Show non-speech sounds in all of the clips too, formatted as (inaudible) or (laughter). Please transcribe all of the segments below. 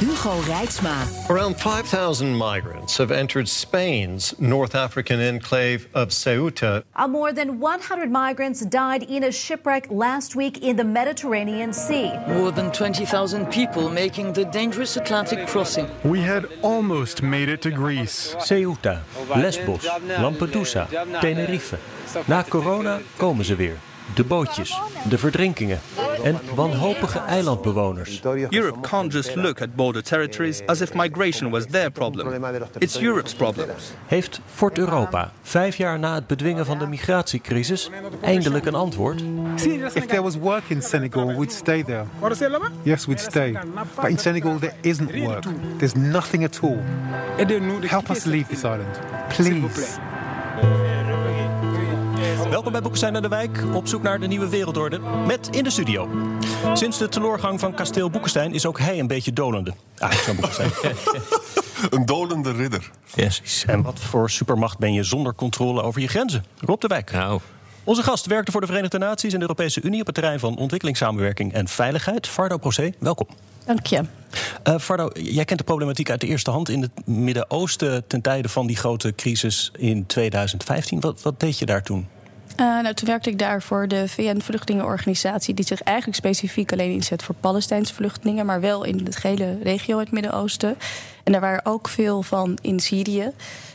Hugo Reitsma. Around 5,000 migrants have entered Spain's North African enclave of Ceuta. Uh, more than 100 migrants died in a shipwreck last week in the Mediterranean Sea. More than 20,000 people making the dangerous Atlantic crossing. We had almost made it to Greece. Ceuta, Lesbos, Lampedusa, Tenerife. Na corona komen ze weer. De bootjes, de verdrinkingen en wanhopige eilandbewoners. Europe can't just look at border territories as if migration was their problem. It's Europe's problem. Heeft Fort Europa, vijf jaar na het bedwingen van de migratiecrisis, eindelijk een antwoord? If there was work in Senegal, we'd stay there. Yes, we'd stay. But in Senegal, there isn't work. There's nothing at all. Help us leave this island. Please. Welkom bij Boekestein naar de Wijk, op zoek naar de nieuwe wereldorde. Met in de studio. Sinds de teleurgang van kasteel Boekestein is ook hij een beetje dolende. Ah, zo'n Boekestein. (laughs) een dolende ridder. Precies. En wat voor supermacht ben je zonder controle over je grenzen? Rob de Wijk. Nou. Onze gast werkte voor de Verenigde Naties en de Europese Unie op het terrein van ontwikkelingssamenwerking en veiligheid. Fardo Procé, welkom. Dank je. Uh, Fardo, jij kent de problematiek uit de eerste hand in het Midden-Oosten ten tijde van die grote crisis in 2015. Wat, wat deed je daar toen? Uh, nou, toen werkte ik daar voor de VN-vluchtelingenorganisatie, die zich eigenlijk specifiek alleen inzet voor Palestijnse vluchtelingen, maar wel in de hele regio, het Midden-Oosten. En daar waren ook veel van in Syrië.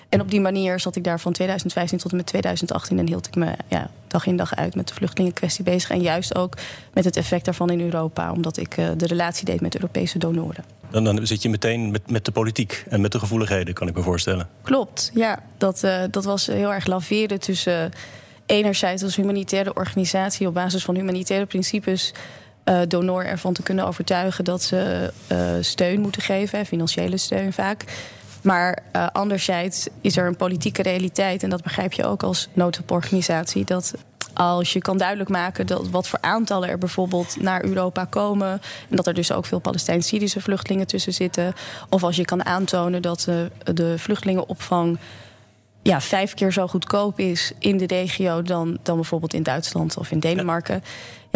En op die manier zat ik daar van 2015 tot en met 2018 en hield ik me ja, dag in dag uit met de vluchtelingenkwestie bezig. En juist ook met het effect daarvan in Europa, omdat ik uh, de relatie deed met Europese donoren. Dan, dan zit je meteen met, met de politiek en met de gevoeligheden, kan ik me voorstellen. Klopt, ja. Dat, uh, dat was heel erg laveren tussen enerzijds als humanitaire organisatie op basis van humanitaire principes uh, donor ervan te kunnen overtuigen dat ze uh, steun moeten geven, financiële steun vaak. Maar uh, anderzijds is er een politieke realiteit, en dat begrijp je ook als noodhulporganisatie, dat als je kan duidelijk maken dat wat voor aantallen er bijvoorbeeld naar Europa komen. En dat er dus ook veel Palestijns-Syrische vluchtelingen tussen zitten. Of als je kan aantonen dat de vluchtelingenopvang ja, vijf keer zo goedkoop is in de regio dan, dan bijvoorbeeld in Duitsland of in Denemarken. Ja,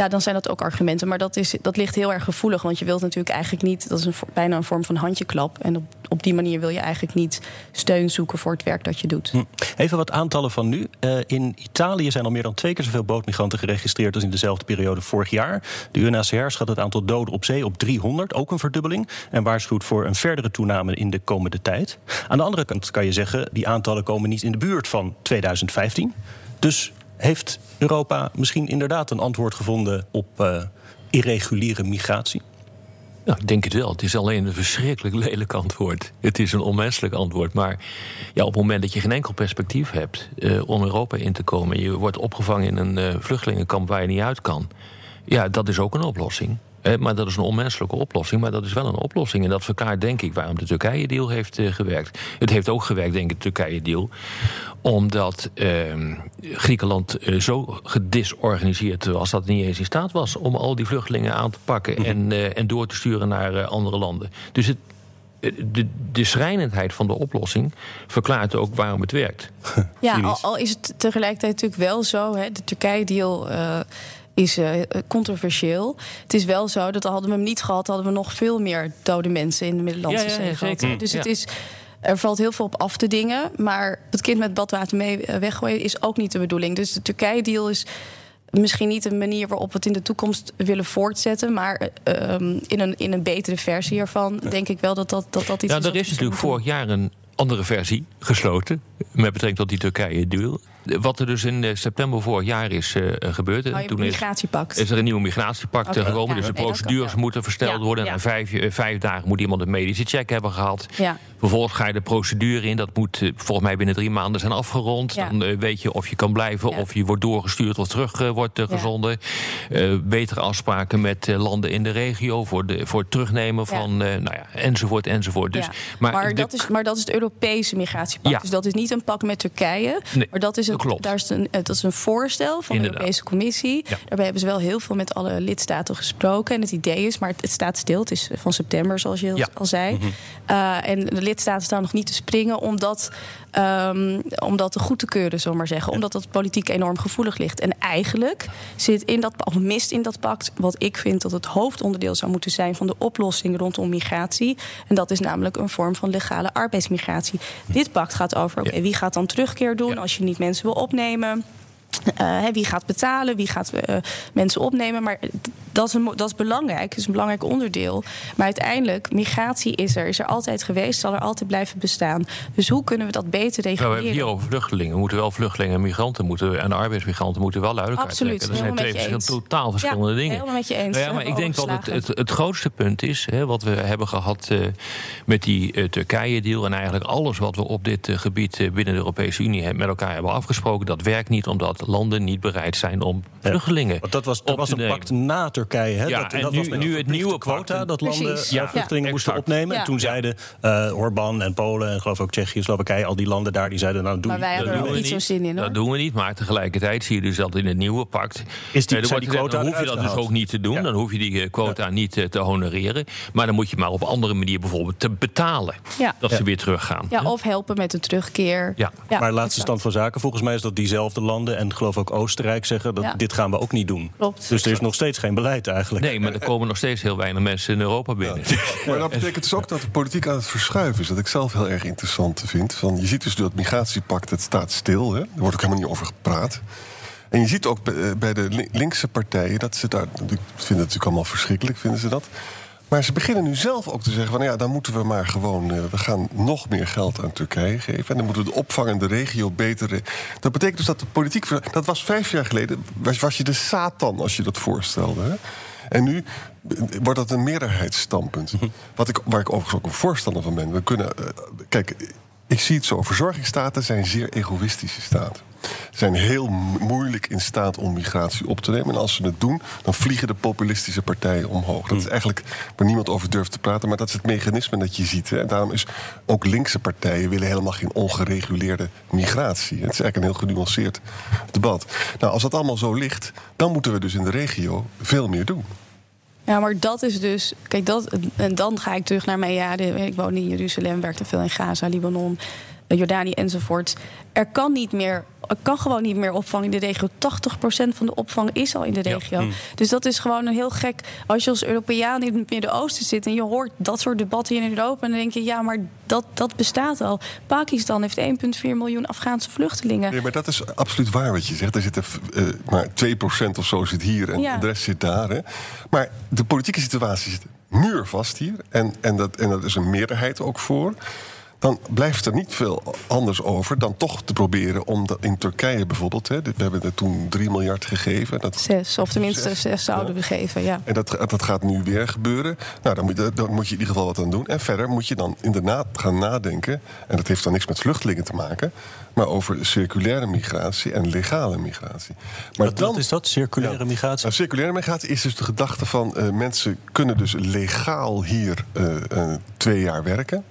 dan zijn dat ook argumenten. Maar dat, is, dat ligt heel erg gevoelig. Want je wilt natuurlijk eigenlijk niet. Dat is een, bijna een vorm van handjeklap. En op, die manier wil je eigenlijk niet steun zoeken voor het werk dat je doet. Hm. Even wat aantallen van nu. Uh, in Italië zijn al meer dan twee keer zoveel bootmigranten geregistreerd als in dezelfde periode vorig jaar. De UNHCR schat het aantal doden op zee op 300, ook een verdubbeling. En waarschuwt voor een verdere toename in de komende tijd. Aan de andere kant kan je zeggen, die aantallen komen niet in de buurt van 2015. Dus heeft Europa misschien inderdaad een antwoord gevonden op uh, irreguliere migratie? Nou, ik denk het wel. Het is alleen een verschrikkelijk lelijk antwoord. Het is een onmenselijk antwoord. Maar ja, op het moment dat je geen enkel perspectief hebt uh, om Europa in te komen, je wordt opgevangen in een uh, vluchtelingenkamp waar je niet uit kan. Ja, dat is ook een oplossing. Eh, maar dat is een onmenselijke oplossing. Maar dat is wel een oplossing. En dat verklaart, denk ik, waarom de Turkije-deal heeft uh, gewerkt. Het heeft ook gewerkt, denk ik, de Turkije-deal. Omdat uh, Griekenland uh, zo gedisorganiseerd was dat het niet eens in staat was om al die vluchtelingen aan te pakken -hmm. en, en door te sturen naar andere landen. Dus het, de, de schrijnendheid van de oplossing verklaart ook waarom het werkt. Ja, al, al, is het tegelijkertijd natuurlijk wel zo. Hè, de Turkije-deal uh, is uh, controversieel. Het is wel zo dat hadden we hem niet gehad, hadden we nog veel meer dode mensen in de Middellandse ja, ja, Zee gehad. zeker. Dus Ja. het is. Er valt heel veel op af te dingen. Maar het kind met badwater mee eh, weggooien is ook niet de bedoeling. Dus de Turkije-deal is misschien niet een manier waarop we het in de toekomst willen voortzetten. Maar uh, um, in, een, in een betere versie ervan denk ik wel dat dat, dat, dat iets Ja, is. er is natuurlijk vorig jaar een andere versie gesloten. Met betrekking tot die Turkije-deal. wat er dus in eh, september vorig jaar is uh, gebeurd. Oh, toen migratiepact. Is, is er een nieuwe migratiepact Oké, gekomen. ja, dus de nee, procedures kan, moeten versteld Ja, worden. ja. En na vijf, eh, vijf dagen moet iemand een medische check hebben gehad. Ja. Vervolgens ga je de procedure in. Dat moet eh, volgens mij binnen drie maanden zijn afgerond. Dan eh, weet je of je kan blijven, of je wordt doorgestuurd of terug eh, wordt eh, gezonden. Eh, betere afspraken met eh, landen in de regio voor, de, voor het terugnemen van, eh, nou ja, enzovoort, enzovoort. Dus, maar Maar, de- dat is, maar dat is het Europese migratiepact. Ja. Dus dat is niet een pact met Turkije. Nee, maar dat is, het, klopt. daar is een, eh, dat is een voorstel van Inderdaad. de Europese Commissie. Ja. Daarbij hebben ze wel heel veel met alle lidstaten gesproken. En het idee is, maar het, het staat stil. Het is van september, zoals je Ja. al zei. Mhm. Uh, en de lidstaten staan nog niet te springen om dat, um, om dat goed te keuren, zullen we maar zeggen. Omdat dat politiek enorm gevoelig ligt. En eigenlijk zit in dat, of mist in dat pact wat ik vind dat het hoofdonderdeel zou moeten zijn van de oplossing rondom migratie. En dat is namelijk een vorm van legale arbeidsmigratie. Dit pact gaat over oké, wie gaat dan terugkeer doen als je niet mensen wil opnemen. Uh, hè, wie gaat betalen, wie gaat uh, mensen opnemen. Maar dat is, een, dat is belangrijk, dat is een belangrijk onderdeel. Maar uiteindelijk, migratie is er, is er altijd geweest, zal er altijd blijven bestaan. Dus hoe kunnen we dat beter Nou, we reguleren? hebben het hier over vluchtelingen. We moeten wel vluchtelingen en migranten moeten, en arbeidsmigranten moeten wel uit elkaar Absoluut, trekken. Dat zijn twee totaal verschillende Ja, dingen. helemaal met je eens. Nou ja, maar ik denk dat het, het, het grootste punt is, hè, wat we hebben gehad eh, met die eh, Turkije-deal... en eigenlijk alles wat we op dit eh, gebied eh, binnen de Europese Unie met elkaar hebben afgesproken... dat werkt niet omdat landen niet bereid zijn om vluchtelingen Want dat was, er op was te een nemen. pact na Turkije. Hè? Ja, dat, en dat nu- was nu het nieuwe quota pact. dat landen ja, Ja. vluchtelingen moesten exact. opnemen. Ja. En toen zeiden uh, Orbán en Polen en geloof ook Tsjechië, Slowakije, al die landen daar, die zeiden nou doe Maar wij hebben doen er we niet zo'n zin in hoor. Dat doen we niet, maar tegelijkertijd zie je dus dat in het nieuwe pact... Is die- eh, quota dan hoef je dat dus ook niet te doen. Dan hoef je die eh, quota niet eh, te honoreren. Maar dan moet je maar op een andere manier bijvoorbeeld te betalen... Dat ze weer teruggaan. Ja, of helpen met de terugkeer. Ja. maar laatste stand van zaken, volgens mij is dat diezelfde landen en geloof ook Oostenrijk zeggen dat Ja. dit gaan we ook niet doen. Klopt. Dus er is nog steeds geen beleid eigenlijk. Nee, maar er komen nog steeds heel weinig mensen in Europa binnen. Maar dat betekent dus ook dat de politiek aan het verschuiven is. Dat ik zelf heel erg interessant vind. Van, je ziet dus dat migratiepact, het staat stil. Hè? Er wordt ook helemaal niet over gepraat. En je ziet ook bij- eh, de lin- linkse partijen... dat ze daar, ik vind het natuurlijk allemaal verschrikkelijk, vinden ze dat... Maar ze beginnen nu zelf ook te zeggen van ja, dan moeten we maar gewoon, eh, we gaan nog meer geld aan Turkije geven. En dan moeten we de opvang in de regio beter. eh, Dat betekent dus dat de politiek, dat was vijf jaar geleden, was, was je de Satan als je dat voorstelde. Hè? En nu eh, wordt dat een meerderheidsstandpunt. Wat ik, waar ik overigens ook een voorstander van ben. We kunnen, eh, kijk, ik zie het zo. Verzorgingsstaten zijn zeer egoïstische staten. Zijn heel mo- moeilijk in staat om migratie op te nemen. En als ze het doen, dan vliegen de populistische partijen omhoog. Dat is eigenlijk waar niemand over durft te praten. Maar dat is het mechanisme dat je ziet. Hè. En daarom is ook linkse partijen willen helemaal geen ongereguleerde migratie. Het is eigenlijk een heel genuanceerd debat. Nou, als dat allemaal zo ligt, dan moeten we dus in de regio veel meer doen. Ja, maar dat is dus. Kijk, dat, en dan ga ik terug naar mijn jaren. Ik woon in Jeruzalem, werkte veel in Gaza, Libanon, Jordanië enzovoort. Er kan niet meer. Er kan gewoon niet meer opvang in de regio. 80% van de opvang is al in de regio. Mm. Dus dat is gewoon een heel gek. Als je als Europeaan in het Midden-Oosten zit en je hoort dat soort debatten hier in Europa, dan denk je, ja, maar dat, dat bestaat al. Pakistan heeft 1,4 miljoen Afghaanse vluchtelingen. Nee, maar dat is absoluut waar wat je zegt. Er zitten eh, maar 2% of zo zit hier en Ja. de rest zit daar. Hè. Maar de politieke situatie zit muurvast hier. En, en, dat, en dat is een meerderheid ook voor. Dan blijft er niet veel anders over dan toch te proberen om dat in Turkije bijvoorbeeld. Hè, we hebben er toen 3 miljard gegeven. Dat, Zes, of tenminste zes zouden we geven, ja. en dat, dat gaat nu weer gebeuren. Nou, dan moet, je, dan moet je in ieder geval wat aan doen. En verder moet je dan inderdaad gaan nadenken. En dat heeft dan niks met vluchtelingen te maken. Maar over circulaire migratie en legale migratie. Maar Wat, wat is dat, circulaire migratie? nou, circulaire migratie is dus de gedachte van eh, mensen kunnen dus legaal hier eh, eh, twee jaar werken.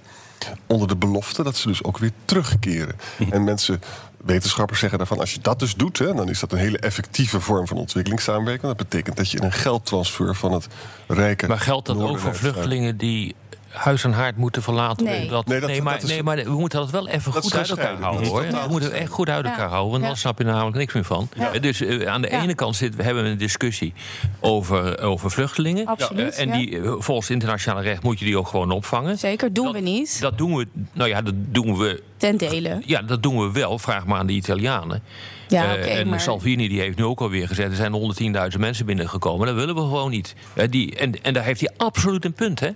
Onder de belofte dat ze dus ook weer terugkeren. En mensen, wetenschappers zeggen daarvan, als je dat dus doet, hè, dan is dat een hele effectieve vorm van ontwikkelingssamenwerking. Dat betekent dat je een geldtransfer van het rijke. Maar geldt dat ook voor vluchtelingen die huis en haard moeten verlaten? Nee. Dat, Nee, nee, maar, dat is- nee, maar we moeten dat wel even Dat goed uit elkaar houden, hoor. We moeten het echt goed uit elkaar Ja. houden, want Ja. dan snap je er namelijk niks meer van. Ja. Dus eh, aan de Ja. ene kant zit, hebben we een discussie over, over vluchtelingen. Absoluut, Eh, en ja. die, eh, volgens het internationale recht moet je die ook gewoon opvangen. Zeker, doen we niet. Dat doen we, nou ja, dat doen we Ten dele. ja, dat doen we wel. Vraag maar aan de Italianen. Ja, oké, en maar- Salvini die heeft nu ook alweer gezegd... er zijn 110.000 mensen binnengekomen. Dat willen we gewoon niet. Die, en, en daar heeft hij absoluut een punt, hè?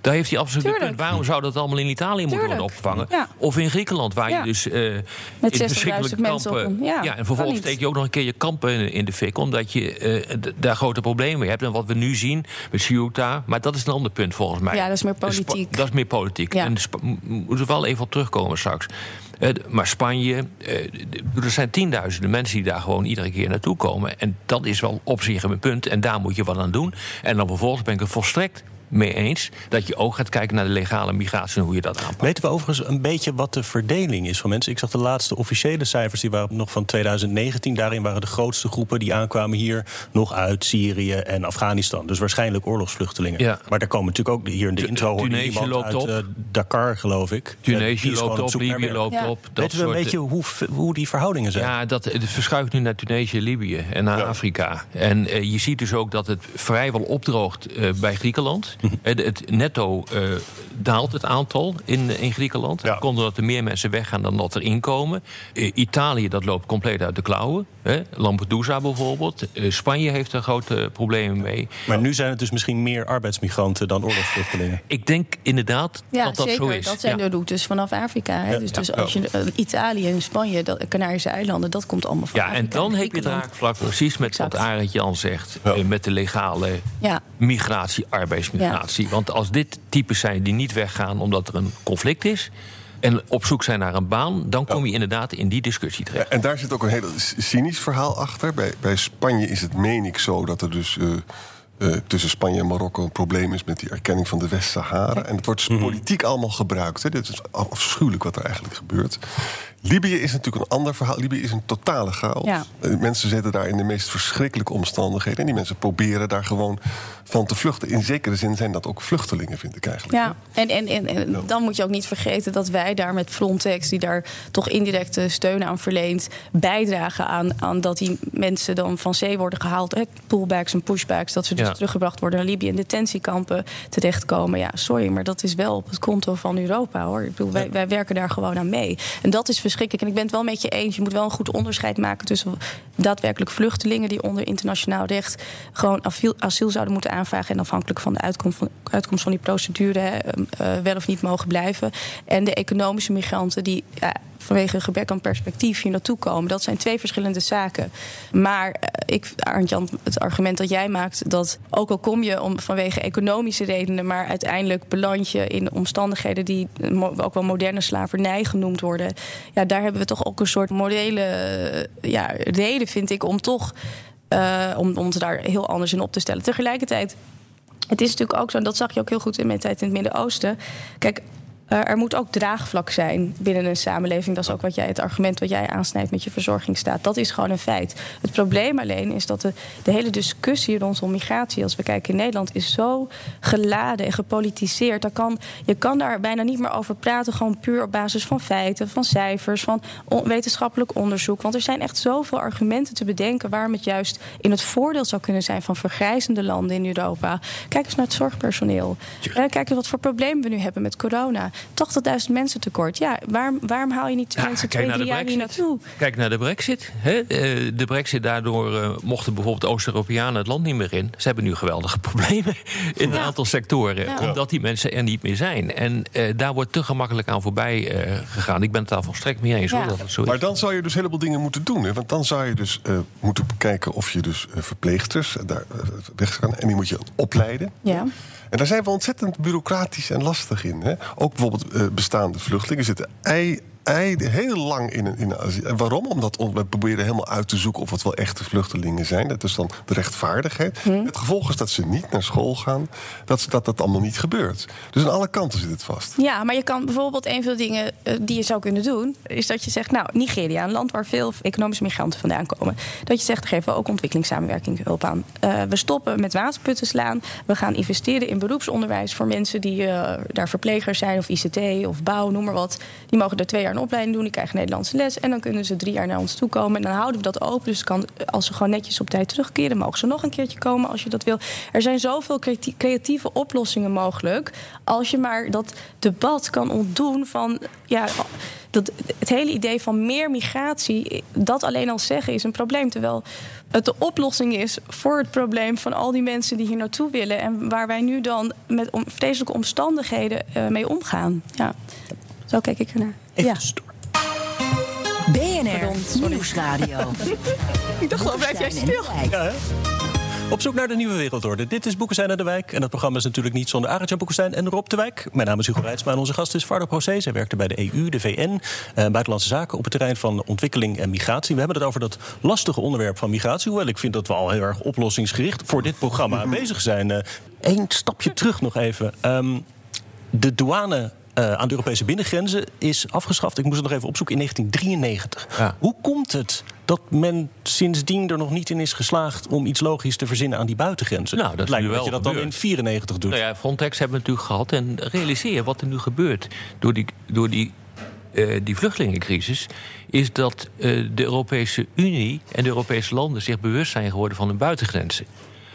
Daar heeft hij absoluut een Tuurlijk. punt. Waarom zou dat allemaal in Italië moeten worden opgevangen? Ja. Of in Griekenland, waar Ja. je dus eh in 60.000 verschrikkelijke kampen... een- ja, en vervolgens steek je ook nog een keer je kampen in, in de fik... omdat je eh, daar grote problemen mee hebt. En wat we nu zien met Ceuta... maar dat is een ander punt volgens mij. Ja, dat is meer politiek. dat is meer politiek. Ja. En moeten we wel even op terugkomen straks. Eh, maar Spanje, er zijn tienduizenden mensen die daar gewoon iedere keer naartoe komen. En dat is wel op zich een punt. En daar moet je wat aan doen. En dan vervolgens ben ik het volstrekt mee eens dat je ook gaat kijken naar de legale migratie en hoe je dat aanpakt. Weten we overigens een beetje wat de verdeling is van mensen? Ik zag de laatste officiële cijfers, die waren nog van 2019. Daarin waren de grootste groepen die aankwamen hier nog uit Syrië en Afghanistan. Dus waarschijnlijk oorlogsvluchtelingen. Ja. Maar daar komen natuurlijk ook, hier in de intro Tunesië iemand loopt uit op. eh, Dakar, geloof ik. Eh, Tunesië loopt op, Libië loopt Ja. op. Dat Weten we een beetje hoe, hoe die verhoudingen zijn? Ja, dat, het verschuift nu naar Tunesië, Libië en naar Afrika. En eh, je ziet dus ook dat het vrijwel opdroogt eh, bij Griekenland. (laughs) Eh, de- het netto eh, daalt het aantal in, in Griekenland. Dat komt omdat er meer mensen weggaan dan dat er inkomen. Eh, Italië, dat loopt compleet uit de klauwen. Hè. Lampedusa bijvoorbeeld. Eh, Spanje heeft er grote problemen mee. Maar nu zijn het dus misschien meer arbeidsmigranten dan oorlogsvluchtelingen. (laughs) Ik denk inderdaad Ja, dat dat zeker. zo is. Dat zijn Ja. de routes vanaf Afrika. Hè? Ja, dus, ja. dus als je eh, Italië en Spanje, dat, Canarische eilanden, dat komt allemaal van Ja, en dan heb je het raakvlak precies met wat Arend Jan zegt. eh, Met de legale Ja. migratie, arbeidsmigratie. Want als dit types zijn die niet weggaan omdat er een conflict is... en op zoek zijn naar een baan, dan kom je inderdaad in die discussie terecht. En daar zit ook een heel cynisch verhaal achter. Bij, bij Spanje is het, meen ik, zo dat er dus eh, eh, tussen Spanje en Marokko een probleem is met die erkenning van de West-Sahara. En het wordt dus politiek allemaal gebruikt. Hè. Dit is afschuwelijk wat er eigenlijk gebeurt. Libië is natuurlijk een ander verhaal. Libië is een totale chaos. Ja. Eh, Mensen zitten daar in de meest verschrikkelijke omstandigheden. En die mensen proberen daar gewoon van te vluchten. In zekere zin zijn dat ook vluchtelingen, vind ik eigenlijk. Ja, en, en, en, en dan moet je ook niet vergeten dat wij daar met Frontex, die daar toch indirecte steun aan verleent, bijdragen aan, aan dat die mensen dan van zee worden gehaald. Hè, pullbacks en pushbacks, dat ze dus Ja. teruggebracht worden naar Libië in detentiekampen terechtkomen. Ja, sorry, maar dat is wel op het konto van Europa hoor. Ik bedoel, wij, wij werken daar gewoon aan mee. En dat is verschrikkelijk. En ik ben het wel met je eens. Je moet wel een goed onderscheid maken tussen daadwerkelijk vluchtelingen die onder internationaal recht gewoon asiel, asiel zouden moeten aanvragen. En afhankelijk van de uitkomst van, die procedure hè, eh, wel of niet mogen blijven. En de economische migranten die vanwege een gebrek aan perspectief hier naartoe komen. Dat zijn twee verschillende zaken. Maar eh, ik, Arend-Jan, het argument dat jij maakt... dat ook al kom je om, vanwege economische redenen... maar uiteindelijk beland je in omstandigheden... die ook wel moderne slavernij genoemd worden... ja, daar hebben we toch ook een soort morele eh, ja, reden, vind ik... om toch eh, om ons daar heel anders in op te stellen. Tegelijkertijd het is natuurlijk ook zo, en dat zag je ook heel goed in mijn tijd in het Midden-Oosten. Kijk, eh, er moet ook draagvlak zijn binnen een samenleving. Dat is ook wat jij, het argument wat jij aansnijdt met je verzorgingsstaat. Dat is gewoon een feit. Het probleem alleen is dat de, de hele discussie rondom migratie, als we kijken in Nederland, is zo geladen en gepolitiseerd. Daar kan, je kan daar bijna niet meer over praten, gewoon puur op basis van feiten, van cijfers, van on- wetenschappelijk onderzoek. Want er zijn echt zoveel argumenten te bedenken waarom het juist in het voordeel zou kunnen zijn van vergrijzende landen in Europa. Kijk eens naar het zorgpersoneel. Eh, Kijk eens wat voor problemen we nu hebben met corona. 80.000 mensen tekort. Ja, waarom, waarom haal je niet Ja, mensen twee, drie jaar hier Brexit. naartoe? Kijk naar de brexit. Hè? Eh, De brexit, daardoor eh, mochten bijvoorbeeld Oost-Europeanen het land niet meer in. Ze hebben nu geweldige (laughs) problemen in een aantal sectoren. Ja. Omdat die mensen er niet meer zijn. En eh, daar wordt te gemakkelijk aan voorbij eh, gegaan. Ik ben het daar volstrekt mee eens. Hoor, dat het zo is. Maar dan zou je dus een heleboel dingen moeten doen. Hè? Want dan zou je dus eh, moeten kijken of je dus verpleegsters daar weg kan. En die moet je opleiden. Ja. En daar zijn we ontzettend bureaucratisch en lastig in. Hè? Ook bijvoorbeeld eh, bestaande vluchtelingen zitten ei, ei, heel lang in een, in. En waarom? Omdat we proberen helemaal uit te zoeken of het wel echte vluchtelingen zijn. Dat is dan de rechtvaardigheid. Hm. Het gevolg is dat ze niet naar school gaan. Dat ze- dat dat allemaal niet gebeurt. Dus aan alle kanten zit het vast. Ja, maar je kan bijvoorbeeld een van de dingen eh, die je zou kunnen doen, is dat je zegt, nou, Nigeria, een land waar veel economische migranten vandaan komen, dat je zegt, geven we ook ontwikkelingssamenwerking hulp aan. Eh, we stoppen met waterputten slaan. We gaan investeren in beroepsonderwijs voor mensen die eh, daar verplegers zijn, of ICT of bouw, noem maar wat. Die mogen daar twee jaar opleiding doen, die krijgen Nederlandse les en dan kunnen ze drie jaar naar ons toe komen. En dan houden we dat open. Dus kan, als ze gewoon netjes op tijd terugkeren, mogen ze nog een keertje komen als je dat wil. Er zijn zoveel creati- creatieve oplossingen mogelijk. Als je maar dat debat kan ontdoen van. Ja, dat, het hele idee van meer migratie, dat alleen al zeggen is een probleem. Terwijl het de oplossing is voor het probleem van al die mensen die hier naartoe willen. En waar wij nu dan met vreselijke omstandigheden uh, mee omgaan. Ja, zo kijk ik ernaar. Even ja. BNR Nieuwsradio. (laughs) ik dacht al, blijf jij stil. Ja, op zoek naar de nieuwe wereldorde. Dit is Boekestein en de Wijk. En dat programma is natuurlijk niet zonder Arjan Boekestein en Rob de Wijk. Mijn naam is Hugo Reitsma en onze gast is Vardo Proces. Hij werkte bij de EU, de VN, eh, Buitenlandse Zaken... op het terrein van ontwikkeling en migratie. We hebben het over dat lastige onderwerp van migratie. Hoewel ik vind dat we al heel erg oplossingsgericht voor dit programma bezig zijn. Eén uh, stapje terug nog even. Um, de douane uh, aan de Europese binnengrenzen is afgeschaft. Ik moest het nog even opzoeken in 1993. Ja. Hoe komt het dat men sindsdien er nog niet in is geslaagd om iets logisch te verzinnen aan die buitengrenzen? Nou, dat lijkt me dat je dat dan in 94 doet. Nou ja, Frontex hebben we natuurlijk gehad. En realiseer wat er nu gebeurt door die, door die uh, die vluchtelingencrisis, is dat uh, de Europese Unie en de Europese landen zich bewust zijn geworden van hun buitengrenzen.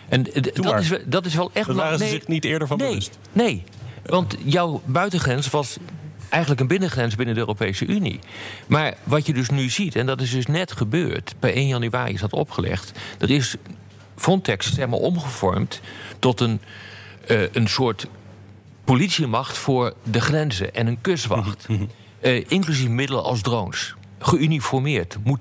En dat is, dat is wel echt. Daar waren ze zich niet eerder van nee, bewust. Nee, want jouw buitengrens was eigenlijk een binnengrens binnen de Europese Unie. Maar wat je dus nu ziet, en dat is dus net gebeurd, bij 1 januari is dat opgelegd. Er is Frontex zeg maar, omgevormd tot een, uh, een soort politiemacht voor de grenzen en een kustwacht. Uh, inclusief middelen als drones geuniformeerd. Moet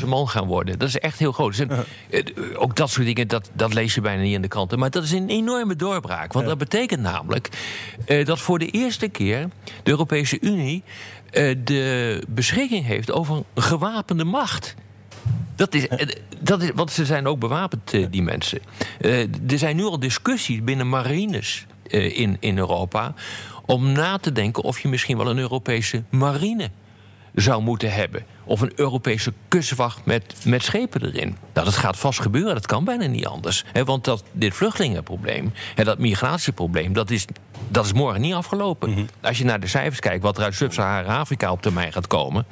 10.000 man gaan worden. Dat is echt heel groot. Dus, uh, ook dat soort dingen, dat, dat lees je bijna niet in de kranten. Maar dat is een enorme doorbraak. Want dat betekent namelijk uh, dat voor de eerste keer de Europese Unie uh, de beschikking heeft over een gewapende macht. Dat is, dat is, want ze zijn ook bewapend, die mensen. er zijn nu al discussies binnen marines in, in Europa. om na te denken of je misschien wel een Europese marine zou moeten hebben. Of een Europese kustwacht met, met schepen erin. Nou, dat gaat vast gebeuren, dat kan bijna niet anders. want dat, dit vluchtelingenprobleem en dat migratieprobleem... dat is, dat is morgen niet afgelopen. Mhm. Als je naar de cijfers kijkt wat er uit Sub-Sahara-Afrika op termijn gaat komen...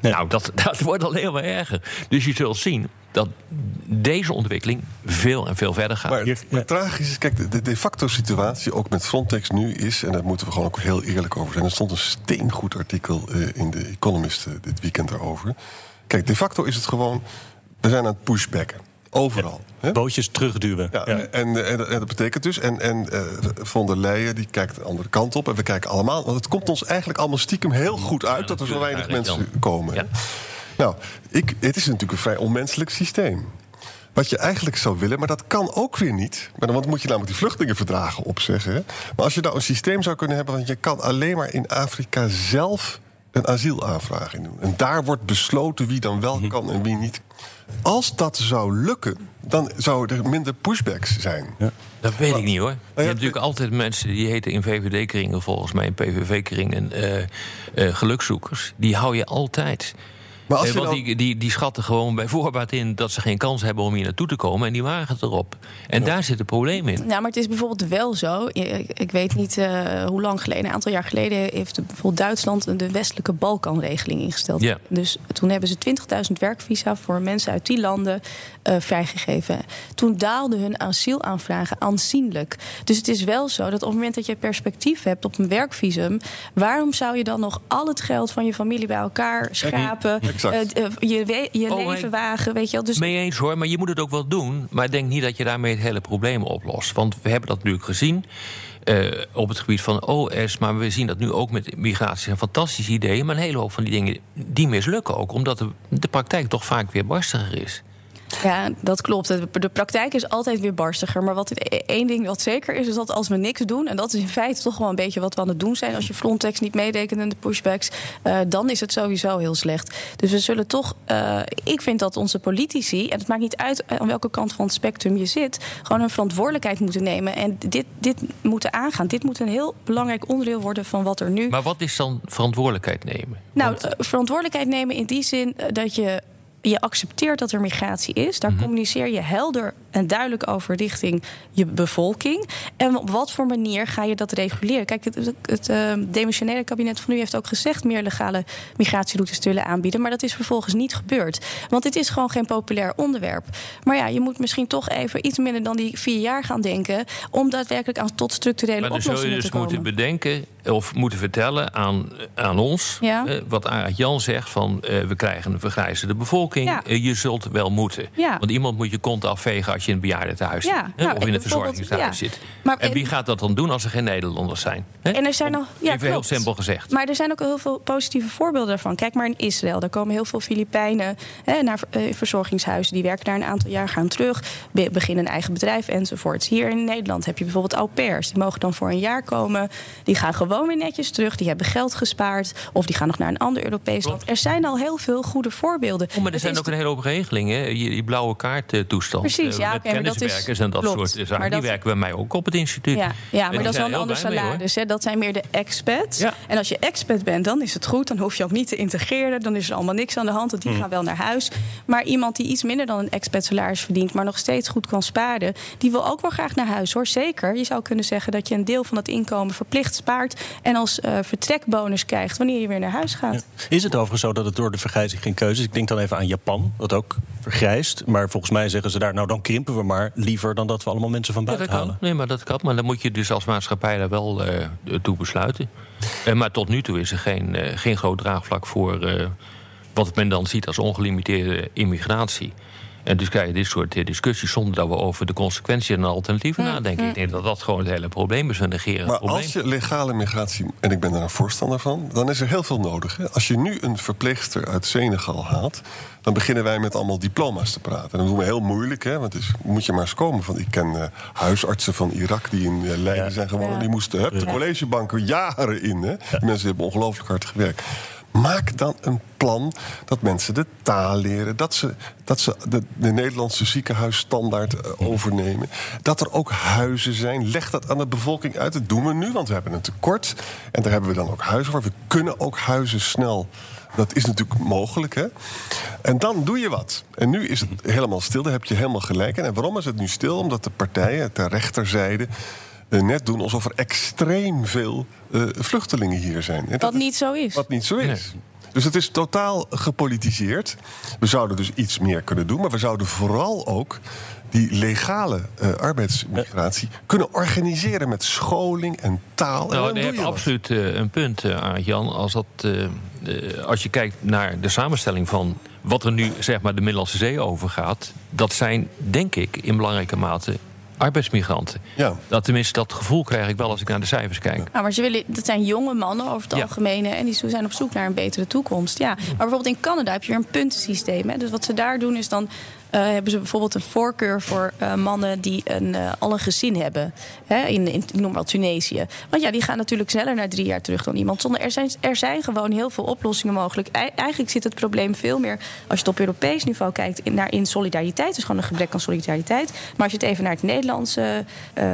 Nou, dat, (laughs) dat wordt al heel erger. Dus je zult zien dat deze ontwikkeling veel en veel verder gaat. Maar het tragisch is, kijk, de de facto situatie ook met Frontex nu is, en daar moeten we gewoon ook heel eerlijk over zijn. Er stond een steengoed artikel uh, in de Economist uh, dit weekend daarover. Kijk, de facto is het gewoon, we zijn aan het pushbacken. Overal. Ja, bootjes terugduwen. Ja, ja. En, en, en, dat betekent dus. En, en uh, Von der Leyen die kijkt de andere kant op. En we kijken allemaal. Want het komt ons eigenlijk allemaal stiekem heel goed uit dat er zo weinig mensen komen. Nou, ik, het is natuurlijk een vrij onmenselijk systeem. Wat je eigenlijk zou willen, maar dat kan ook weer niet. Maar dan moet je namelijk die vluchtelingenverdragen opzeggen. Maar als je nou een systeem zou kunnen hebben, want je kan alleen maar in Afrika zelf een asielaanvraag in doen. En daar wordt besloten wie dan wel mhm. kan en wie niet. Als dat zou lukken, dan zouden er minder pushbacks zijn. Ja. Dat weet ik niet hoor. Je hebt natuurlijk altijd mensen die heten in VVD-kringen, volgens mij in PVV-kringen, uh, uh, gelukzoekers. Die hou je altijd. Maar als want die, die, die schatten gewoon bij voorbaat in dat ze geen kans hebben om hier naartoe te komen. En die wagen het erop. En daar zit het probleem in. Ja, maar het is bijvoorbeeld wel zo. Ik weet niet uh, hoe lang geleden, een aantal jaar geleden, heeft bijvoorbeeld Duitsland de westelijke Balkanregeling ingesteld. Ja. Dus toen hebben ze 20.000 werkvisa voor mensen uit die landen uh, vrijgegeven. Toen daalden hun asielaanvragen aanzienlijk. Dus het is wel zo dat op het moment dat je perspectief hebt op een werkvisum, waarom zou je dan nog al het geld van je familie bij elkaar schrapen? Uh, je, je oh, leven wagen, weet je wel. Dus... Mee eens hoor, maar je moet het ook wel doen. Maar ik denk niet dat je daarmee het hele probleem oplost. Want we hebben dat natuurlijk gezien. Uh, op het gebied van OS. Maar we zien dat nu ook met migratie. Een fantastisch idee. Maar een hele hoop van die dingen die mislukken ook. Omdat de, de praktijk toch vaak weer barstiger is. Ja, dat klopt. De praktijk is altijd weer barstiger. Maar wat e- één ding wat zeker is, is dat als we niks doen, en dat is in feite toch wel een beetje wat we aan het doen zijn, als je Frontex niet meedekent in de pushbacks, uh, dan is het sowieso heel slecht. Dus we zullen toch, uh, ik vind dat onze politici, en het maakt niet uit aan welke kant van het spectrum je zit, gewoon hun verantwoordelijkheid moeten nemen en dit, dit moeten aangaan. Dit moet een heel belangrijk onderdeel worden van wat er nu. Maar wat is dan verantwoordelijkheid nemen? Nou, Want... verantwoordelijkheid nemen in die zin dat je je accepteert dat er migratie is. Daar mhm. communiceer je helder en duidelijk over richting je bevolking. En op wat voor manier ga je dat reguleren? Kijk, het, het uh, demissionaire kabinet van u heeft ook gezegd meer legale migratieroutes te willen aanbieden. Maar dat is vervolgens niet gebeurd. Want dit is gewoon geen populair onderwerp. Maar ja, je moet misschien toch even iets minder dan die vier jaar gaan denken. om daadwerkelijk aan tot structurele oplossingen te komen. Maar dan zul je dus moeten bedenken of moeten vertellen aan, aan ons. Ja. eh, wat Arend Jan zegt: van eh, we krijgen een vergrijzende bevolking. Ja. Eh, je zult wel moeten. Ja. Want iemand moet je kont afvegen als je in een bejaardentehuis Ja, nou, of in bijvoorbeeld, verzorgingshuis ja. zit. Maar- en wie gaat dat dan doen als er geen Nederlanders zijn? En er zijn al, ja, Even heel simpel gezegd. Maar er zijn ook heel veel positieve voorbeelden daarvan. Kijk maar in Israël. Daar komen heel veel Filipijnen hè, naar eh, verzorgingshuizen. Die werken daar een aantal jaar, gaan terug, be- beginnen een eigen bedrijf enzovoorts. Hier in Nederland heb je bijvoorbeeld au pairs. Die mogen dan voor een jaar komen. Die gaan gewoon weer netjes terug. Die hebben geld gespaard. Of die gaan nog naar een ander Europees land. Er zijn al heel veel goede voorbeelden. Oh, maar er Het zijn ook een hele hoop regelingen. Die, blauwe kaart toestand. Precies, eh, ja, met kenniswerkers en dat klopt. soort zaken. Maar Die werken bij mij ook op het instituut. Ja, maar dat is wel zijn een heel ander mee, salaris. hè. Dat zijn meer de expats. Ja. En als je expat bent, dan is het goed. Dan hoef je ook niet te integreren. Dan is er allemaal niks aan de hand. Want die Hmm. gaan wel naar huis. Maar iemand die iets minder dan een expat salaris verdient... maar nog steeds goed kan sparen... die wil ook wel graag naar huis, hoor. Zeker. Je zou kunnen zeggen dat je een deel van dat inkomen verplicht spaart... en als eh, vertrekbonus krijgt wanneer je weer naar huis gaat. Is het overigens zo dat het door de vergrijzing geen keuze is? Ik denk dan even aan Japan, dat ook vergrijst. Maar volgens mij zeggen ze daar, nou dan krimpen we maar liever dan dat we allemaal mensen van buiten halen. Nee, maar dat kan. Maar dan moet je dus als maatschappij daar wel eh, toe besluiten. Eh, maar tot nu toe is er geen, eh, geen groot draagvlak voor wat men dan ziet als ongelimiteerde immigratie. En dus krijg je dit soort eh, discussies zonder dat we over de consequenties en alternatieven nadenken. Ik denk dat dat gewoon het hele probleem is. We negeren het Maar probleem. als je legale migratie, en ik ben daar een voorstander van, dan is er heel veel nodig. Hè? Als je nu een verpleegster uit Senegal haalt, dan beginnen wij met allemaal diploma's te praten. En dat doen we heel moeilijk, hè? want dus moet je maar eens komen. Van, ik ken eh, huisartsen van Irak die in eh, Leiden zijn gewonnen. Ja. Die moesten hup, de collegebanken jaren in. Hè? Die mensen hebben ongelooflijk hard gewerkt. Maak dan een plan dat mensen de taal leren. Dat ze, dat ze de, de Nederlandse ziekenhuisstandaard eh, overnemen. Dat er ook huizen zijn. Leg dat aan de bevolking uit. Dat doen we nu, want we hebben een tekort. En daar hebben we dan ook huizen voor. We kunnen ook huizen snel. Dat is natuurlijk mogelijk, hè? En dan doe je wat. En nu is het helemaal stil, daar heb je helemaal gelijk. En waarom is het nu stil? Omdat de partijen ter rechterzijde net doen alsof er extreem veel eh, vluchtelingen hier zijn. En dat Wat is- niet zo is. wat niet zo is. Dus het is totaal gepolitiseerd. We zouden dus iets meer kunnen doen, maar we zouden vooral ook die legale eh, arbeidsmigratie kunnen organiseren met scholing en taal. en Nou, dan je je absoluut eh, een punt, uh, Jan. Als, dat, eh, eh, als je kijkt naar de samenstelling van wat er nu zeg maar, de Middellandse Zee overgaat, dat zijn, denk ik, in belangrijke mate arbeidsmigranten. Ja. Dat, tenminste, dat gevoel krijg ik wel als ik naar de cijfers kijk. Nou, maar ze willen, dat zijn jonge mannen over het Ja. algemeen. En die zijn op zoek naar een betere toekomst. Ja. Maar bijvoorbeeld in Canada heb je weer een puntensysteem. Hè. Dus wat ze daar doen is dan. Eh, hebben ze bijvoorbeeld een voorkeur voor eh, mannen die een, eh, al een gezin hebben. Hè, in, in, ik noem maar Tunesië. Want ja, die gaan natuurlijk sneller naar drie jaar terug dan iemand zonder. Er zijn, er zijn gewoon heel veel oplossingen mogelijk. Ei- eigenlijk zit het probleem veel meer, als je het op Europees niveau kijkt, in, naar in solidariteit. Dus gewoon een gebrek aan solidariteit. Maar als je het even naar het Nederlandse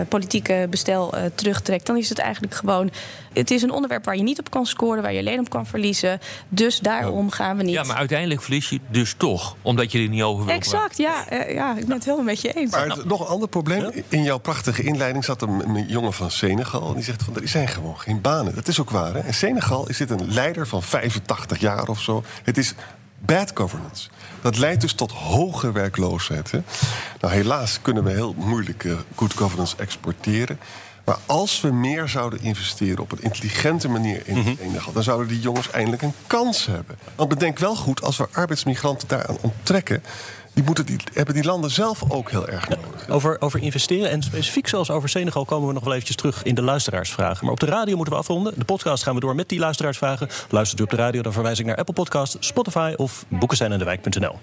politieke bestel terugtrekt, dan is het eigenlijk gewoon. Het is een onderwerp waar je niet op kan scoren, waar je alleen op kan verliezen. Dus daarom gaan we niet. Ja, maar uiteindelijk verlies je dus toch, omdat je er niet over wil Exact, ja, eh, ja, ik ben het helemaal met je eens. Maar het- nog een ander probleem. In jouw prachtige inleiding zat een, een jongen van Senegal. En die zegt van er zijn gewoon geen banen. Dat is ook waar. Hè? In Senegal is dit een leider van 85 jaar of zo. Het is bad governance. Dat leidt dus tot hoge werkloosheid. Hè? Nou, helaas kunnen we heel moeilijk eh, good governance exporteren. Maar als we meer zouden investeren op een intelligente manier in Senegal... dan zouden die jongens eindelijk een kans hebben. Want bedenk wel goed, als we arbeidsmigranten daaraan onttrekken... Die moeten die, hebben die landen zelf ook heel erg nodig. Over, over investeren en specifiek zoals over Senegal komen we nog wel eventjes terug in de luisteraarsvragen. Maar op de radio moeten we afronden. De podcast gaan we door met die luisteraarsvragen. Luistert u op de radio, dan verwijs ik naar Apple Podcast, Spotify of boekensijnendewijk.nl.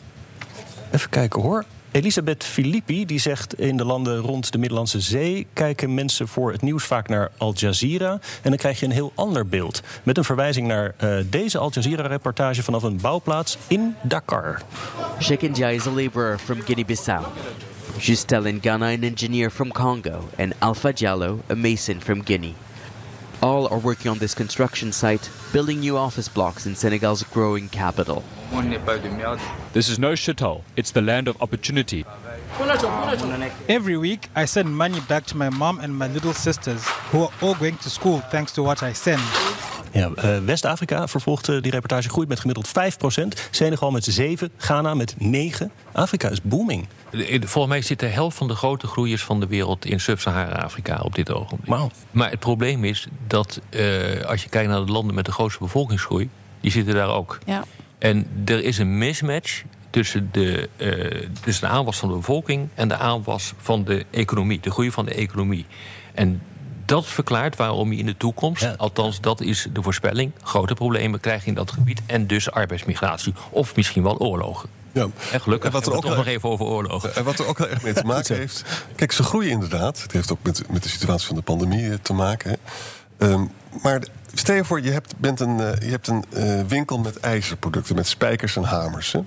Even kijken hoor. Elisabeth Filippi die zegt in de landen rond de Middellandse Zee kijken mensen voor het nieuws vaak naar Al Jazeera. En dan krijg je een heel ander beeld. Met een verwijzing naar eh, deze Al Jazeera-reportage vanaf een bouwplaats in Dakar. Shekinja is a laborer from Guinea-Bissau. Justel Ghana, an engineer from Congo, and Alpha Diallo, a mason from Guinea. All are working on this construction site, building new office blocks in Senegal's growing capital. This is no shithole. It's the land of opportunity. Every week, I send money back to my mom and my little sisters, who are all going to school thanks to what I send. Ja, uh, West-Afrika, vervolgt uh, die reportage, groeit met gemiddeld 5%. Senegal met 7, Ghana met 9. Afrika is booming. Volgens mij zit de helft van de grote groeiers van de wereld in Sub-Sahara-Afrika op dit ogenblik. Wow. Maar het probleem is dat uh, als je kijkt naar de landen met de grootste bevolkingsgroei, die zitten daar ook. Ja. En er is een mismatch tussen de, uh, tussen de aanwas van de bevolking en de aanwas van de economie, de groei van de economie. En dat verklaart waarom je in de toekomst, ja. althans dat is de voorspelling, grote problemen krijgt in dat gebied en dus arbeidsmigratie of misschien wel oorlogen. Ja. En gelukkig en wat er ook nog even over oorlogen. En wat er ook heel erg mee te (laughs) maken heeft. Kijk, ze groeien inderdaad. Het heeft ook met, met de situatie van de pandemie te maken. Um, maar stel je voor, je hebt, bent een, uh, je hebt een uh, winkel met ijzerproducten, met spijkers en hamers. Hè?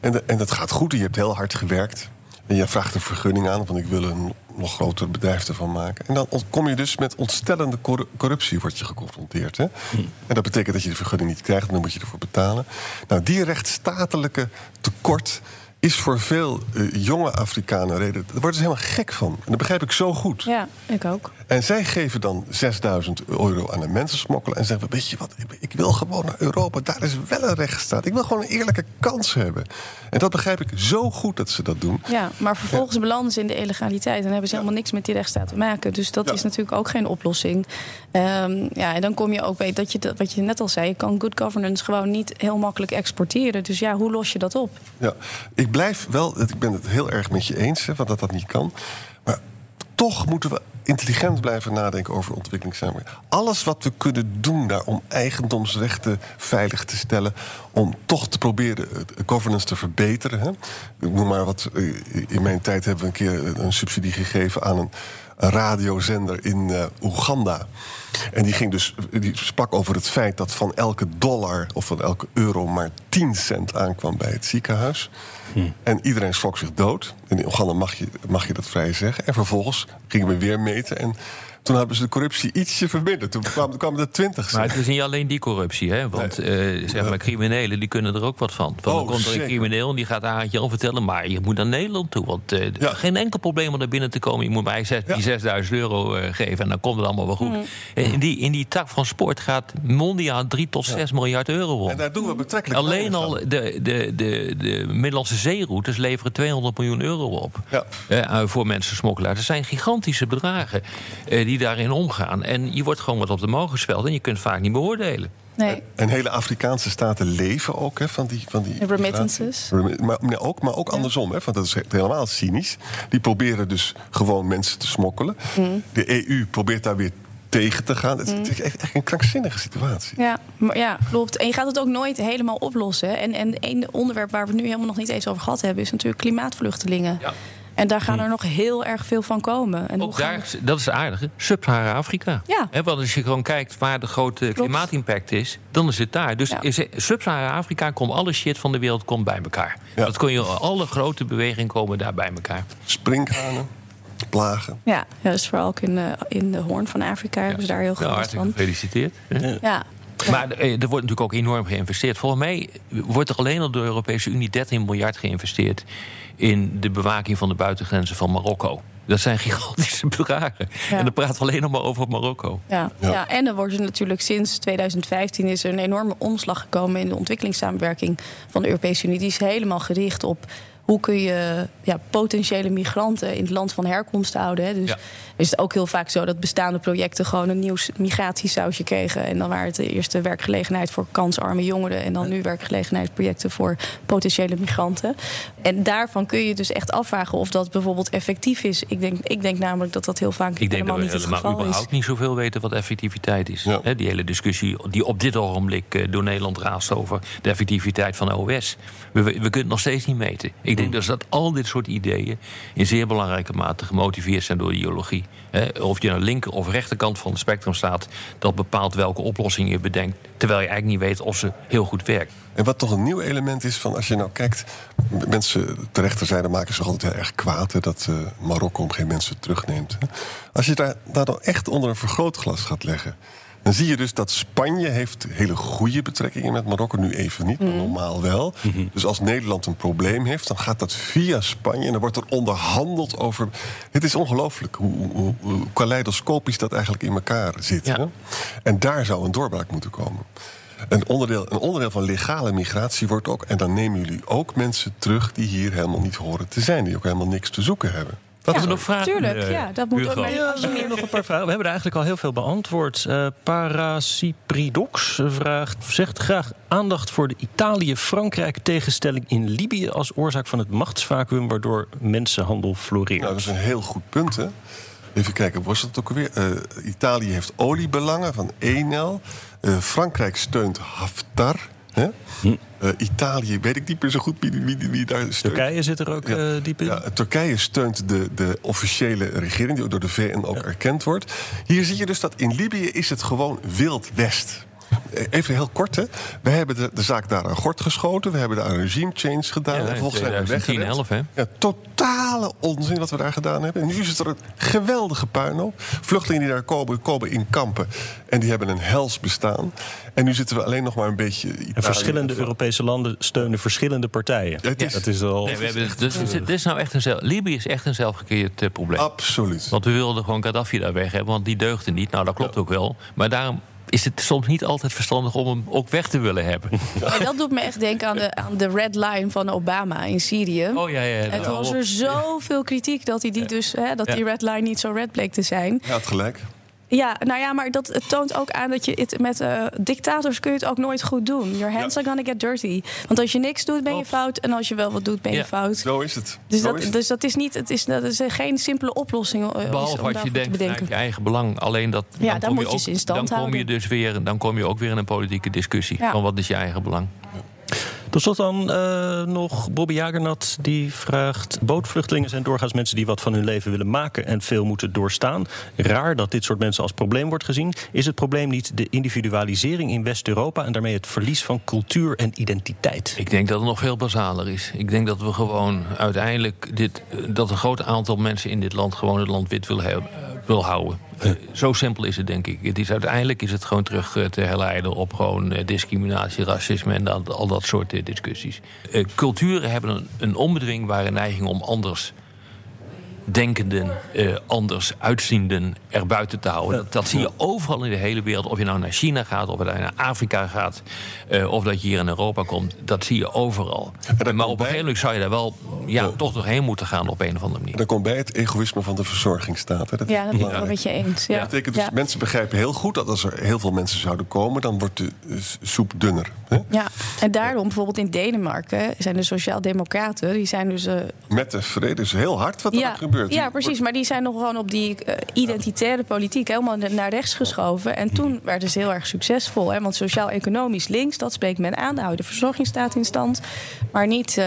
En, de, en dat gaat goed, je hebt heel hard gewerkt. En je vraagt een vergunning aan, want ik wil een nog groter bedrijf ervan maken. En dan kom je dus met ontstellende corruptie word je geconfronteerd. Hè? En dat betekent dat je de vergunning niet krijgt, en dan moet je ervoor betalen. Nou, die rechtsstatelijke tekort is voor veel uh, jonge Afrikanen reden. Daar worden ze helemaal gek van. En dat begrijp ik zo goed. Ja, ik ook. En zij geven dan 6000 euro aan een mensensmokkelaar en zeggen: Weet je wat, ik wil gewoon naar Europa. Daar is wel een rechtsstaat. Ik wil gewoon een eerlijke kans hebben. En dat begrijp ik zo goed dat ze dat doen. Ja, maar vervolgens ja. belanden ze in de illegaliteit en hebben ze helemaal niks met die rechtsstaat te maken. Dus dat ja. is natuurlijk ook geen oplossing. Um, ja, en dan kom je ook bij dat je, dat, wat je net al zei: je kan good governance gewoon niet heel makkelijk exporteren. Dus ja, hoe los je dat op? Ja, ik blijf wel, ik ben het heel erg met je eens, hè, dat dat niet kan. Maar toch moeten we intelligent blijven nadenken over ontwikkelingssamenwerking. Alles wat we kunnen doen daar om eigendomsrechten veilig te stellen, om toch te proberen governance te verbeteren. Hè. Ik noem maar wat. In mijn tijd hebben we een keer een subsidie gegeven aan een een radiozender in uh, Oeganda. En die, ging dus, die sprak over het feit dat van elke dollar of van elke euro maar 10 cent aankwam bij het ziekenhuis. Hm. En iedereen schrok zich dood. In Oeganda mag je, mag je dat vrij zeggen. En vervolgens gingen we weer meten. En toen hebben ze de corruptie ietsje verminderd. Toen kwamen, kwamen er twintig. Maar het is niet alleen die corruptie, hè? Want nee. uh, zeg maar, criminelen die kunnen er ook wat van. van oh, dan komt er een crimineel en die gaat Aartje al vertellen... maar je moet naar Nederland toe, want uh, ja. geen enkel probleem om daar binnen te komen. Je moet mij zes, ja. die 6000 euro uh, geven en dan komt het allemaal wel goed. Mm. In, die, in die tak van sport gaat mondiaal 3 tot 6 ja. miljard euro om. En daar doen we betrekkelijk Alleen al de, de, de, de Middellandse zeeroutes leveren 200 miljoen euro op. voor mensen smokkelaars. Dat zijn gigantische bedragen die daarin omgaan. En je wordt gewoon wat op de mogen gespeld en je kunt vaak niet beoordelen. Nee. En hele Afrikaanse staten leven ook hè, van die. Van die remittances. Maar, maar, ook, maar ook ja. andersom, hè, want dat is helemaal cynisch. Die proberen dus gewoon mensen te smokkelen. Mm. De EU probeert daar weer tegen te gaan. Het is, mm. het is echt, echt, een krankzinnige situatie. Ja, maar ja, klopt. En je gaat het ook nooit helemaal oplossen. En, en één onderwerp waar we het nu helemaal nog niet eens over gehad hebben... is natuurlijk klimaatvluchtelingen. Ja. En daar gaan er nog heel erg veel van komen. En Ook daar, dat is aardig, Sub-Sahara-Afrika. Ja. He, want als je gewoon kijkt waar de grote Klopt. klimaatimpact is, dan is het daar. Dus ja. Sub-Sahara-Afrika komt alle shit van de wereld komt bij elkaar. Ja. Dat kon je, alle grote bewegingen komen daar bij elkaar. Sprinkhanen. Plagen. Ja, ja dus vooral ook in de, in de hoorn van Afrika hebben ze daar heel veel ja, van. Gefeliciteerd. Ja. ja. Maar er wordt natuurlijk ook enorm geïnvesteerd. Volgens mij wordt er alleen al door de Europese Unie 13 miljard geïnvesteerd in de bewaking van de buitengrenzen van Marokko. Dat zijn gigantische (laughs) bedragen. Ja. En dan praten we alleen nog maar over Marokko. Ja, ja. ja. en er wordt natuurlijk sinds 2015 is er een enorme omslag gekomen in de ontwikkelingssamenwerking van de Europese Unie. Die is helemaal gericht op hoe kun je ja, potentiële migranten in het land van herkomst houden. Hè? Dus ja. is het ook heel vaak zo dat bestaande projecten gewoon een nieuw migratiesausje kregen. En dan waren het de eerste werkgelegenheid voor kansarme jongeren. En dan nu werkgelegenheidsprojecten voor potentiële migranten. En daarvan kun je dus echt afvragen of dat bijvoorbeeld effectief is. Ik denk, ik denk namelijk dat dat heel vaak ik helemaal denk niet het geval is. überhaupt niet zoveel weten wat effectiviteit is. Ja. Die hele discussie die op dit ogenblik door Nederland raast over de effectiviteit van de OS. We, we kunnen het nog steeds niet meten. Ik denk dus dat al dit soort ideeën in zeer belangrijke mate gemotiveerd zijn door de ideologie. Of je aan de linker of rechterkant van het spectrum staat, dat bepaalt welke oplossing je bedenkt, terwijl je eigenlijk niet weet of ze heel goed werkt. En wat toch een nieuw element is van als je nou kijkt, mensen ter rechterzijde maken zich altijd heel erg kwaad hè, dat uh, Marokko op geen mensen terugneemt. Hè. Als je daar, daar dan echt onder een vergrootglas gaat leggen, Dan zie je dus dat Spanje heeft hele goede betrekkingen met Marokko. Nu even niet, maar Mhm. normaal wel. Dus als Nederland een probleem heeft, dan gaat dat via Spanje. En dan wordt er onderhandeld over... Het is ongelooflijk hoe, hoe, kaleidoscopisch dat eigenlijk in elkaar zit. Hè? En daar zou een doorbraak moeten komen. Een onderdeel, een onderdeel van legale migratie wordt ook... en dan nemen jullie ook mensen terug die hier helemaal niet horen te zijn. Die ook helemaal niks te zoeken hebben. Dat Ja, is vragen, Tuurlijk, ja, dat moet ook. Hugo? Maar Ja, meer nog een paar vragen. We hebben er eigenlijk al heel veel beantwoord. Eh Parasipridox vraagt, zegt graag aandacht voor de Italië-Frankrijk-tegenstelling in Libië als oorzaak van het machtsvacuum waardoor mensenhandel floreert. Nou, dat is een heel goed punt, hè? Even kijken, was dat ook alweer? Eh, Italië heeft oliebelangen van Enel. Eh, Frankrijk steunt Haftar. Hè? Eh, Italië, weet ik niet meer zo goed wie, wie, daar steunt. Turkije zit er ook eh, diep in. Ja, Turkije steunt de, de officiële regering, die ook door de VN ook erkend wordt. Hier zie je dus dat in Libië is het gewoon Wild West. Eh, Even heel kort, hè. We hebben de, de zaak daar aan gort geschoten. We hebben daar een regime change gedaan. Ja, en in vervolgens zijn we 2010, weggerend. 11, hè? Ja, totale onzin wat we daar gedaan hebben. En nu is er een geweldige puinhoop. Vluchtelingen die daar komen, komen in kampen. En die hebben een hels bestaan. En nu zitten we alleen nog maar een beetje... Italië En verschillende Europese landen steunen verschillende partijen. het is- dat is al. Nee, we hebben, dus, dus dit is nou echt een zelf, Libië is echt een zelfgecreëerd eh, probleem. Absoluut. Want we wilden gewoon Gaddafi daar weg hebben, want die deugde niet. Nou, dat klopt ook wel. Maar daarom is het soms niet altijd verstandig om hem ook weg te willen hebben. (laughs) En dat doet me echt denken aan de, aan de red line van Obama in Syrië. Oh ja, ja. Toen was er zoveel kritiek dat, hij die, dus, hè, dat Ja. die red line niet zo red bleek te zijn. Ja, het gelijk. Ja, nou ja, maar dat het toont ook aan dat je het met eh, dictators kun je het ook nooit goed doen. Your hands are gonna get dirty. Want als je niks doet, ben je fout. En als je wel wat doet, ben je Ja. fout. Zo is het. Dus Zo dat, is het. dus dat is niet, het is, dat is eh, geen simpele oplossing. eh, is Behalve om wat je denkt vanuit je eigen belang. Alleen dat. Ja, dan moet je ook, in stand Dan kom je houden. dus weer. Dan kom je ook weer in een politieke discussie. Ja. Van wat is je eigen belang? Tot slot dan eh, nog Bobby Jagernat die vraagt... bootvluchtelingen zijn doorgaans mensen die wat van hun leven willen maken... en veel moeten doorstaan. Raar dat dit soort mensen als probleem wordt gezien. Is het probleem niet de individualisering in West-Europa... en daarmee het verlies van cultuur en identiteit? Ik denk dat het nog veel basaler is. Ik denk dat we gewoon uiteindelijk dit, eh, dat een groot aantal mensen in dit land gewoon het land wit wil, eh, wil houden. Eh, Zo simpel is het, denk ik. Het is, uiteindelijk is het gewoon terug eh, te herleiden op gewoon eh, discriminatie, racisme en al dat soort discussies. Culturen hebben een, een onbedwingbare neiging om anders denkenden, eh, anders uitzienden erbuiten te houden. Dat, dat zie je overal in de hele wereld. Of je nou naar China gaat, of je nou naar Afrika gaat... eh, of dat je hier in Europa komt. Dat zie je overal. Maar op een gegeven moment zou je daar wel ja, toch doorheen moeten gaan op een of andere manier. Dan komt bij het egoïsme van de verzorgingsstaat. Hè. Dat Ja, dat ben ik wel met je eens. Ja. Dat betekent dus, Ja. mensen begrijpen heel goed dat als er heel veel mensen zouden komen, dan wordt de eh, soep dunner. Hè? Ja, en daarom bijvoorbeeld in Denemarken zijn de Sociaaldemocraten, die zijn dus. eh, Met de vrede is heel hard wat er ja, ja, precies. Maar die zijn nog gewoon op die eh, identitaire politiek helemaal na- naar rechts geschoven. En toen werden ze heel erg succesvol. Hè? Want sociaal-economisch links, dat spreekt men aan. Daar hou je de verzorgingsstaat in stand. Maar niet. eh,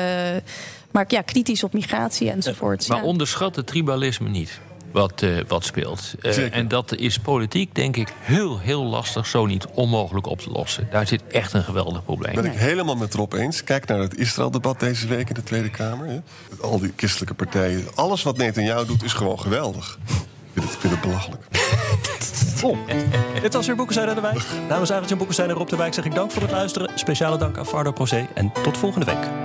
maar ja, kritisch op migratie enzovoort. Maar ja. onderschat het tribalisme niet. Wat, eh, wat speelt. Eh, en dat is politiek, denk ik, heel, heel lastig, zo niet onmogelijk op te lossen. Daar zit echt een geweldig probleem. Ben ik helemaal met Rob eens. Kijk naar het Israël-debat deze week in de Tweede Kamer. Hè. Al die christelijke partijen. Alles wat Netanyahu doet is gewoon geweldig. Ik vind het, ik vind het belachelijk. (laughs) Dit was weer Boekenstein aan de Wijk. Namens Arend Boekenstein en Rob de Wijk zeg ik dank voor het luisteren. Speciale dank aan Fardo Procé en tot volgende week.